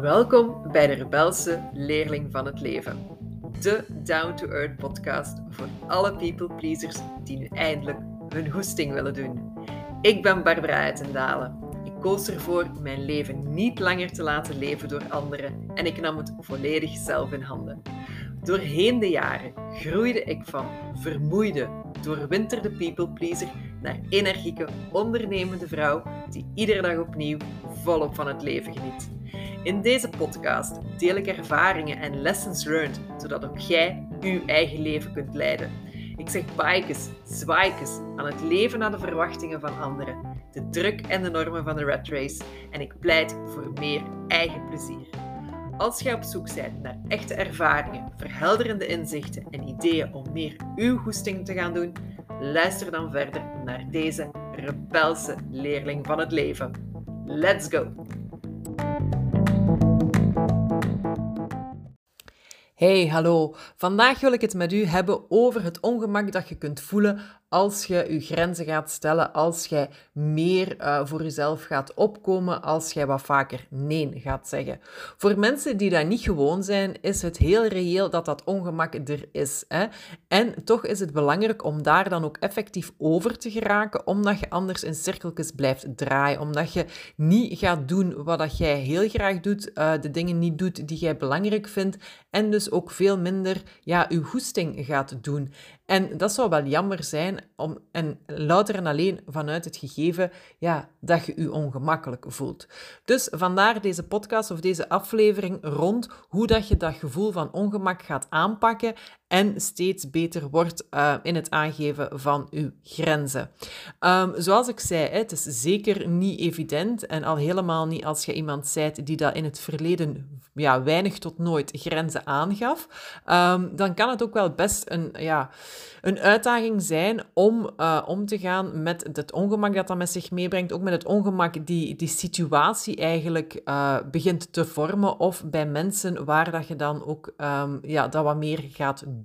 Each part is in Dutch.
Welkom bij de rebelse leerling van het leven. De Down to Earth podcast voor alle people pleasers die nu eindelijk hun hoesting willen doen. Ik ben Barbara Uitendalen. Ik koos ervoor mijn leven niet langer te laten leven door anderen en ik nam het volledig zelf in handen. Doorheen de jaren groeide ik van vermoeide, doorwinterde people pleaser naar energieke, ondernemende vrouw die iedere dag opnieuw volop van het leven geniet. In deze podcast deel ik ervaringen en lessons learned, zodat ook jij uw eigen leven kunt leiden. Ik zeg bikes, zwaaikes aan het leven naar de verwachtingen van anderen, de druk en de normen van de rat race en ik pleit voor meer eigen plezier. Als jij op zoek bent naar echte ervaringen, verhelderende inzichten en ideeën om meer uw goesting te gaan doen, luister dan verder naar deze rebelse leerling van het leven. Let's go! Hey, hallo. Vandaag wil ik het met u hebben over het ongemak dat je kunt voelen als je je grenzen gaat stellen, als jij meer uh, voor jezelf gaat opkomen, als jij wat vaker nee gaat zeggen. Voor mensen die dat niet gewoon zijn, is het heel reëel dat dat ongemak er is. Hè? En toch is het belangrijk om daar dan ook effectief over te geraken, omdat je anders in cirkeltjes blijft draaien, omdat je niet gaat doen wat dat jij heel graag doet, uh, de dingen niet doet die jij belangrijk vindt, en dus ook veel minder ja, je goesting gaat doen. En dat zou wel jammer zijn, om, en louter en alleen vanuit het gegeven ja, dat je je ongemakkelijk voelt. Dus vandaar deze podcast of deze aflevering rond hoe dat je dat gevoel van ongemak gaat aanpakken en steeds beter wordt uh, in het aangeven van uw grenzen. Um, zoals ik zei, het is zeker niet evident en al helemaal niet als je iemand bent die dat in het verleden ja, weinig tot nooit grenzen aangaf, um, dan kan het ook wel best een, ja, een uitdaging zijn om uh, om te gaan met het ongemak dat dat met zich meebrengt, ook met het ongemak die die situatie eigenlijk uh, begint te vormen of bij mensen waar dat je dan ook um, ja, dat wat meer gaat doen.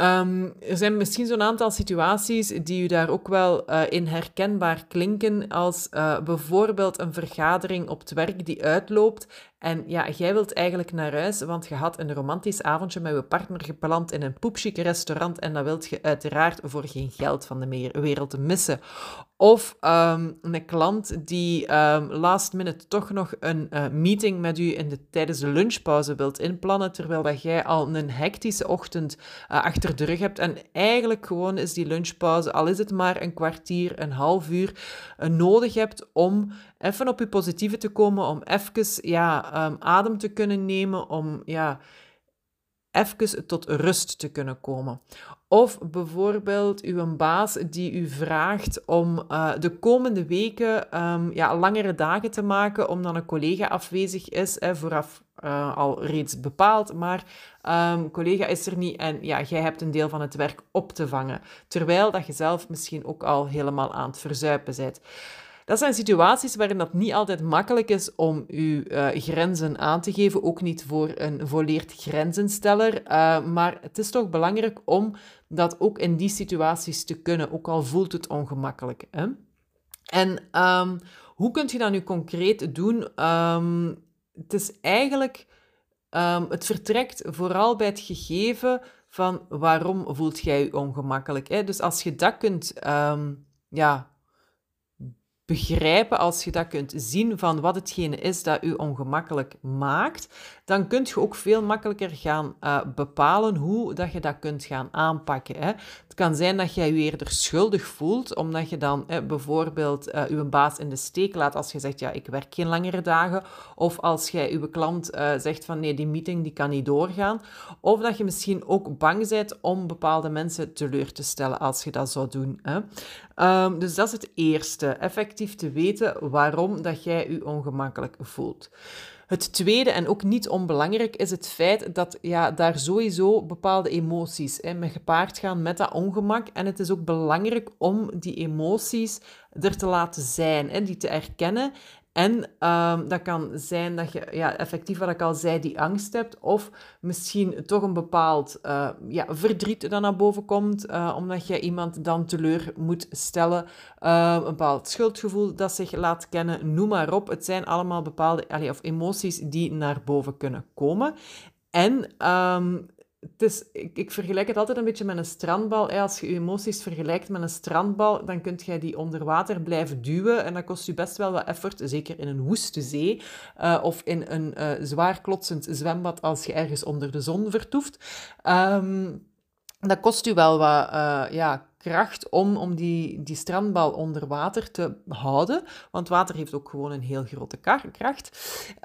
Um, er zijn misschien zo'n aantal situaties die u daar ook wel uh, in herkenbaar klinken, als uh, bijvoorbeeld een vergadering op het werk die uitloopt en ja, jij wilt eigenlijk naar huis, want je had een romantisch avondje met je partner gepland in een poepchique restaurant en dat wilt je uiteraard voor geen geld van de wereld missen. Of um, een klant die um, last minute toch nog een uh, meeting met u in de, tijdens de lunchpauze wilt inplannen, terwijl dat jij al een hectische ochtend uh, achter de rug hebt. En eigenlijk gewoon is die lunchpauze, al is het maar een kwartier, een half uur, uh, nodig hebt om even op je positieve te komen, om even ja, um, adem te kunnen nemen, om ja, even tot rust te kunnen komen. Of bijvoorbeeld uw baas die u vraagt om uh, de komende weken um, ja, langere dagen te maken, omdat een collega afwezig is, hè, vooraf uh, al reeds bepaald, maar um, collega is er niet en ja, jij hebt een deel van het werk op te vangen, terwijl dat je zelf misschien ook al helemaal aan het verzuipen bent. Dat zijn situaties waarin dat niet altijd makkelijk is om uw uh, grenzen aan te geven, ook niet voor een volleerd grenzensteller. Uh, maar het is toch belangrijk om dat ook in die situaties te kunnen, ook al voelt het ongemakkelijk. Hè? En um, hoe kun je dat nu concreet doen? Um, het is eigenlijk, um, het vertrekt vooral bij het gegeven van waarom voelt jij je ongemakkelijk. Hè? Dus als je dat kunt ja, begrijpen, als je dat kunt zien van wat hetgene is dat u ongemakkelijk maakt, dan kun je ook veel makkelijker gaan uh, bepalen hoe dat je dat kunt gaan aanpakken. Hè. Het kan zijn dat jij je eerder schuldig voelt, omdat je dan eh, bijvoorbeeld uh, uw baas in de steek laat als je zegt, ja, ik werk geen langere dagen, of als jij uw klant uh, zegt van, nee, die meeting die kan niet doorgaan, of dat je misschien ook bang bent om bepaalde mensen teleur te stellen als je dat zou doen. Hè. Um, dus dat is het eerste, effectief te weten waarom dat jij je ongemakkelijk voelt. Het tweede, en ook niet onbelangrijk, is het feit dat ja, daar sowieso bepaalde emoties hè, mee gepaard gaan met dat ongemak. En het is ook belangrijk om die emoties er te laten zijn, hè, die te erkennen En um, dat kan zijn dat je, ja, effectief wat ik al zei, die angst hebt. Of misschien toch een bepaald uh, ja, verdriet dat naar boven komt, uh, omdat je iemand dan teleur moet stellen. Uh, een bepaald schuldgevoel dat zich laat kennen, noem maar op. Het zijn allemaal bepaalde allee, of emoties die naar boven kunnen komen. En um, het is, ik, vergelijk het altijd een beetje met een strandbal. Als je je emoties vergelijkt met een strandbal, dan kun je die onder water blijven duwen. En dat kost je best wel wat effort, zeker in een woeste zee. Uh, of in een uh, zwaar klotsend zwembad als je ergens onder de zon vertoeft. Um, dat kost u wel wat uh, ja, kracht om, om die, die strandbal onder water te houden. Want water heeft ook gewoon een heel grote kracht.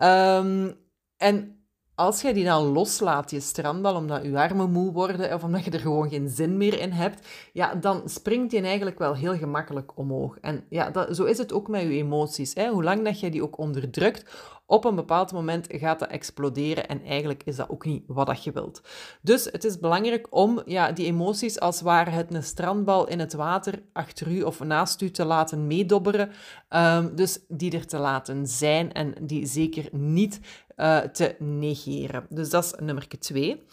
Um, en als jij die dan loslaat, je strandbal, omdat je armen moe worden of omdat je er gewoon geen zin meer in hebt, ja, dan springt die eigenlijk wel heel gemakkelijk omhoog. En ja, dat, zo is het ook met je emoties. Hè. Hoe lang dat je die ook onderdrukt, op een bepaald moment gaat dat exploderen en eigenlijk is dat ook niet wat dat je wilt. Dus het is belangrijk om ja, die emoties als ware het een strandbal in het water achter u of naast u te laten meedobberen. Um, dus die er te laten zijn en die zeker niet uh, te negeren. Dus dat is nummer twee.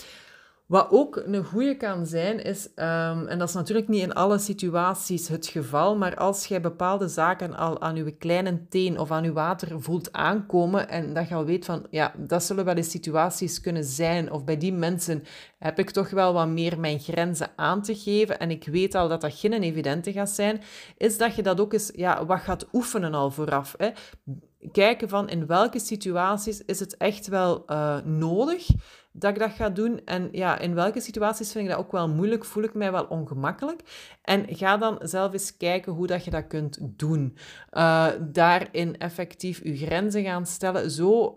Wat ook een goede kan zijn, is, um, en dat is natuurlijk niet in alle situaties het geval, maar als jij bepaalde zaken al aan je kleine teen of aan je water voelt aankomen en dat je al weet van, ja, dat zullen wel eens situaties kunnen zijn, of bij die mensen heb ik toch wel wat meer mijn grenzen aan te geven en ik weet al dat dat geen evidente gaat zijn, is dat je dat ook eens ja, wat gaat oefenen al vooraf. Hè? Kijken van in welke situaties is het echt wel uh, nodig dat ik dat ga doen. En ja, in welke situaties vind ik dat ook wel moeilijk, voel ik mij wel ongemakkelijk. En ga dan zelf eens kijken hoe dat je dat kunt doen. Uh, daarin effectief je grenzen gaan stellen, zo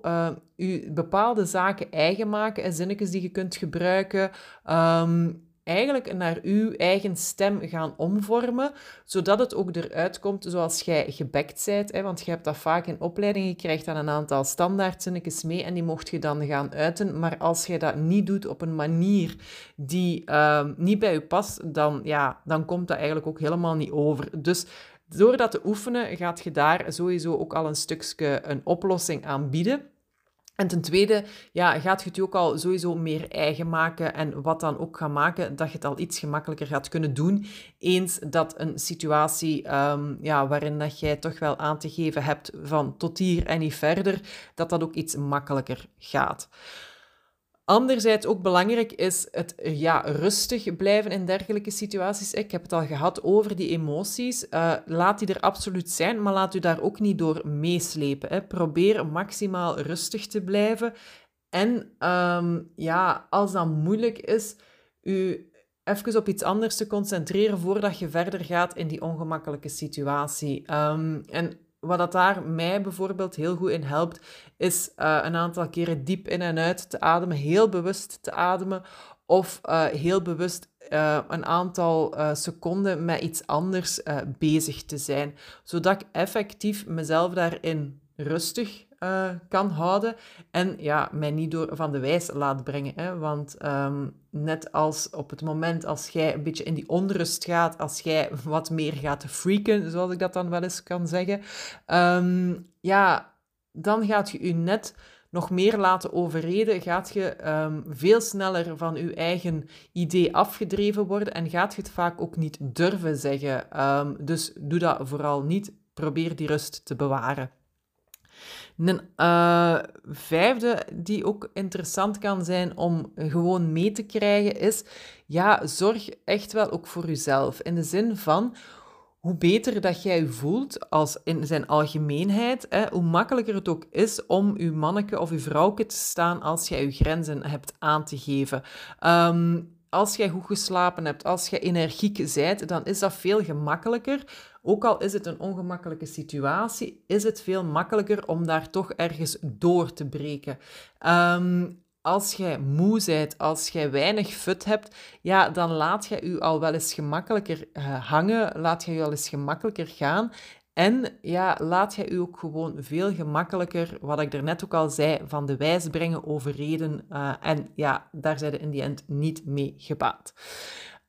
je bepaalde zaken eigen maken en zinnetjes die je kunt gebruiken. Um, eigenlijk naar uw eigen stem gaan omvormen, zodat het ook eruit komt zoals jij gebekt bent. Hè? Want je hebt dat vaak in opleidingen, je krijgt dan een aantal standaardzinnetjes mee en die mocht je dan gaan uiten. Maar als je dat niet doet op een manier die uh, niet bij je past, dan, ja, dan komt dat eigenlijk ook helemaal niet over. Dus door dat te oefenen, gaat je daar sowieso ook al een stukje een oplossing aan bieden. En ten tweede, ja, gaat je het ook al sowieso meer eigen maken en wat dan ook gaat maken dat je het al iets gemakkelijker gaat kunnen doen, eens dat een situatie um, ja, waarin dat jij toch wel aan te geven hebt van tot hier en niet verder, dat dat ook iets makkelijker gaat. Anderzijds ook belangrijk is het ja, rustig blijven in dergelijke situaties. Ik heb het al gehad over die emoties. Uh, laat die er absoluut zijn, maar laat u daar ook niet door meeslepen. Hè. Probeer maximaal rustig te blijven. En um, ja, als dat moeilijk is, u even op iets anders te concentreren voordat je verder gaat in die ongemakkelijke situatie. Um, en wat dat daar mij bijvoorbeeld heel goed in helpt, is uh, een aantal keren diep in en uit te ademen, heel bewust te ademen, of uh, heel bewust uh, een aantal seconden met iets anders bezig te zijn, zodat ik effectief mezelf daarin rustig uh, kan houden en ja, mij niet door van de wijs laat brengen. Hè? Want um, net als op het moment als jij een beetje in die onrust gaat, als jij wat meer gaat freaken, zoals ik dat dan wel eens kan zeggen, um, ja, dan gaat je je net nog meer laten overreden, gaat je um, veel sneller van je eigen idee afgedreven worden en gaat je het vaak ook niet durven zeggen. dus doe dat vooral niet. Probeer die rust te bewaren. Een uh, vijfde die ook interessant kan zijn om gewoon mee te krijgen is, ja, zorg echt wel ook voor jezelf. In de zin van, hoe beter dat jij je voelt als in zijn algemeenheid, hè, hoe makkelijker het ook is om je manneke of je vrouwke te staan als jij je grenzen hebt aan te geven. Um, als jij goed geslapen hebt, als je energiek bent, dan is dat veel gemakkelijker. Ook al is het een ongemakkelijke situatie, is het veel makkelijker om daar toch ergens door te breken. Um, als jij moe bent, als jij weinig fut hebt, ja, dan laat je je al wel eens gemakkelijker uh, hangen, laat je je al eens gemakkelijker gaan. En ja, laat je u ook gewoon veel gemakkelijker, wat ik er net ook al zei, van de wijs brengen over reden. Uh, en ja, daar zijn in die end niet mee gebaat.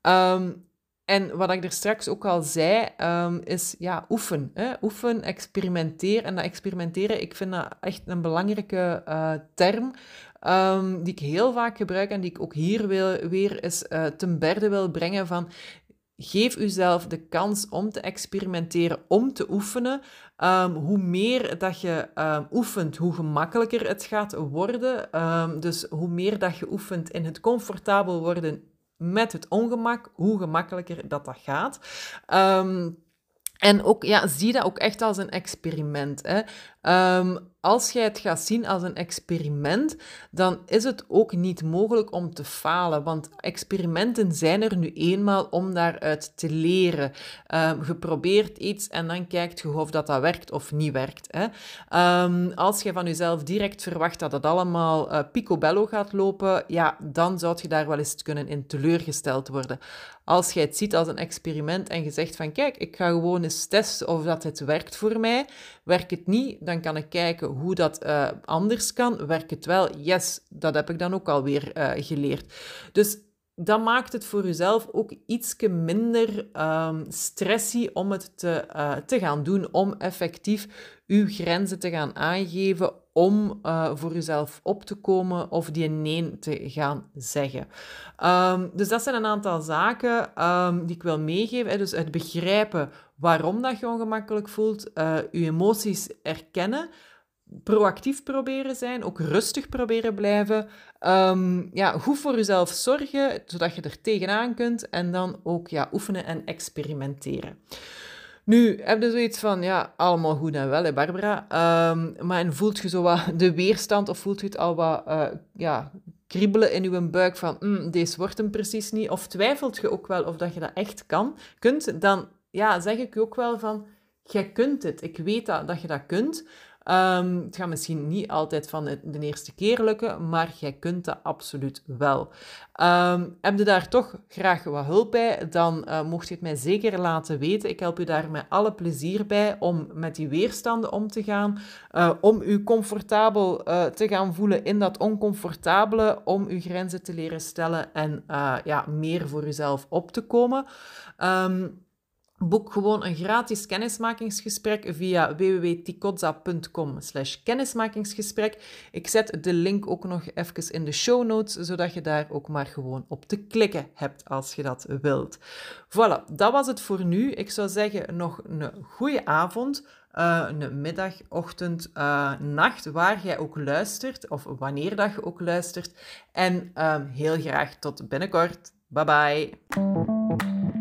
Um, en wat ik er straks ook al zei, ehm, is ja, oefen. Hè? Oefen, experimenteer. En dat experimenteren, ik vind dat echt een belangrijke uh, term. Um, die ik heel vaak gebruik en die ik ook hier wil, weer eens uh, ten berde wil brengen van geef uzelf de kans om te experimenteren, om te oefenen. Um, hoe meer dat je um, oefent, hoe gemakkelijker het gaat worden. Um, dus hoe meer dat je oefent in het comfortabel worden met het ongemak, hoe gemakkelijker dat dat gaat. en ook, ja, zie dat ook echt als een experiment. Hè. Als jij het gaat zien als een experiment, dan is het ook niet mogelijk om te falen. Want experimenten zijn er nu eenmaal om daaruit te leren. Um, je probeert iets en dan kijkt je of dat, dat werkt of niet werkt. Hè. Um, als je van jezelf direct verwacht dat het allemaal uh, picobello gaat lopen, ja, dan zou je daar wel eens kunnen in teleurgesteld worden. Als jij het ziet als een experiment en je zegt van kijk, ik ga gewoon eens testen of dat het werkt voor mij. Werkt het niet, dan kan ik kijken hoe dat uh, anders kan. Werkt het wel? Yes, dat heb ik dan ook alweer uh, geleerd. Dus dat maakt het voor jezelf ook iets minder um, stressy om het te, uh, te gaan doen, om effectief uw grenzen te gaan aangeven, om uh, voor jezelf op te komen of die nee te gaan zeggen. Um, dus dat zijn een aantal zaken um, die ik wil meegeven. Hè. Dus het begrijpen waarom dat je ongemakkelijk voelt, uh, je emoties erkennen, proactief proberen zijn, ook rustig proberen blijven. Um, ja, goed voor jezelf zorgen, zodat je er tegenaan kunt. En dan ook ja, oefenen en experimenteren. Nu, heb je zoiets van, ja, allemaal goed en wel, hè, Barbara. Um, maar voelt je zo wat de weerstand of voelt je het al wat uh, ja, kriebelen in je buik van, mm, deze wordt hem precies niet. Of twijfelt je ook wel of dat je dat echt kan, kunt, dan ja, zeg ik ook wel van, jij kunt het. Ik weet dat, dat je dat kunt. Um, het gaat misschien niet altijd van de, eerste keer lukken, maar jij kunt dat absoluut wel. Um, heb je daar toch graag wat hulp bij, dan uh, mocht je het mij zeker laten weten. Ik help je daar met alle plezier bij om met die weerstanden om te gaan, uh, om je comfortabel uh, te gaan voelen in dat oncomfortabele, om je grenzen te leren stellen en ja, meer voor jezelf op te komen. Um, Boek gewoon een gratis kennismakingsgesprek via www.tikotza.com kennismakingsgesprek. Ik zet de link ook nog even in de show notes, zodat je daar ook maar gewoon op te klikken hebt als je dat wilt. Voilà, dat was het voor nu. Ik zou zeggen nog een goede avond, uh, een middag, ochtend, uh, nacht, waar jij ook luistert of wanneer dat je ook luistert. En uh, heel graag tot binnenkort. Bye bye.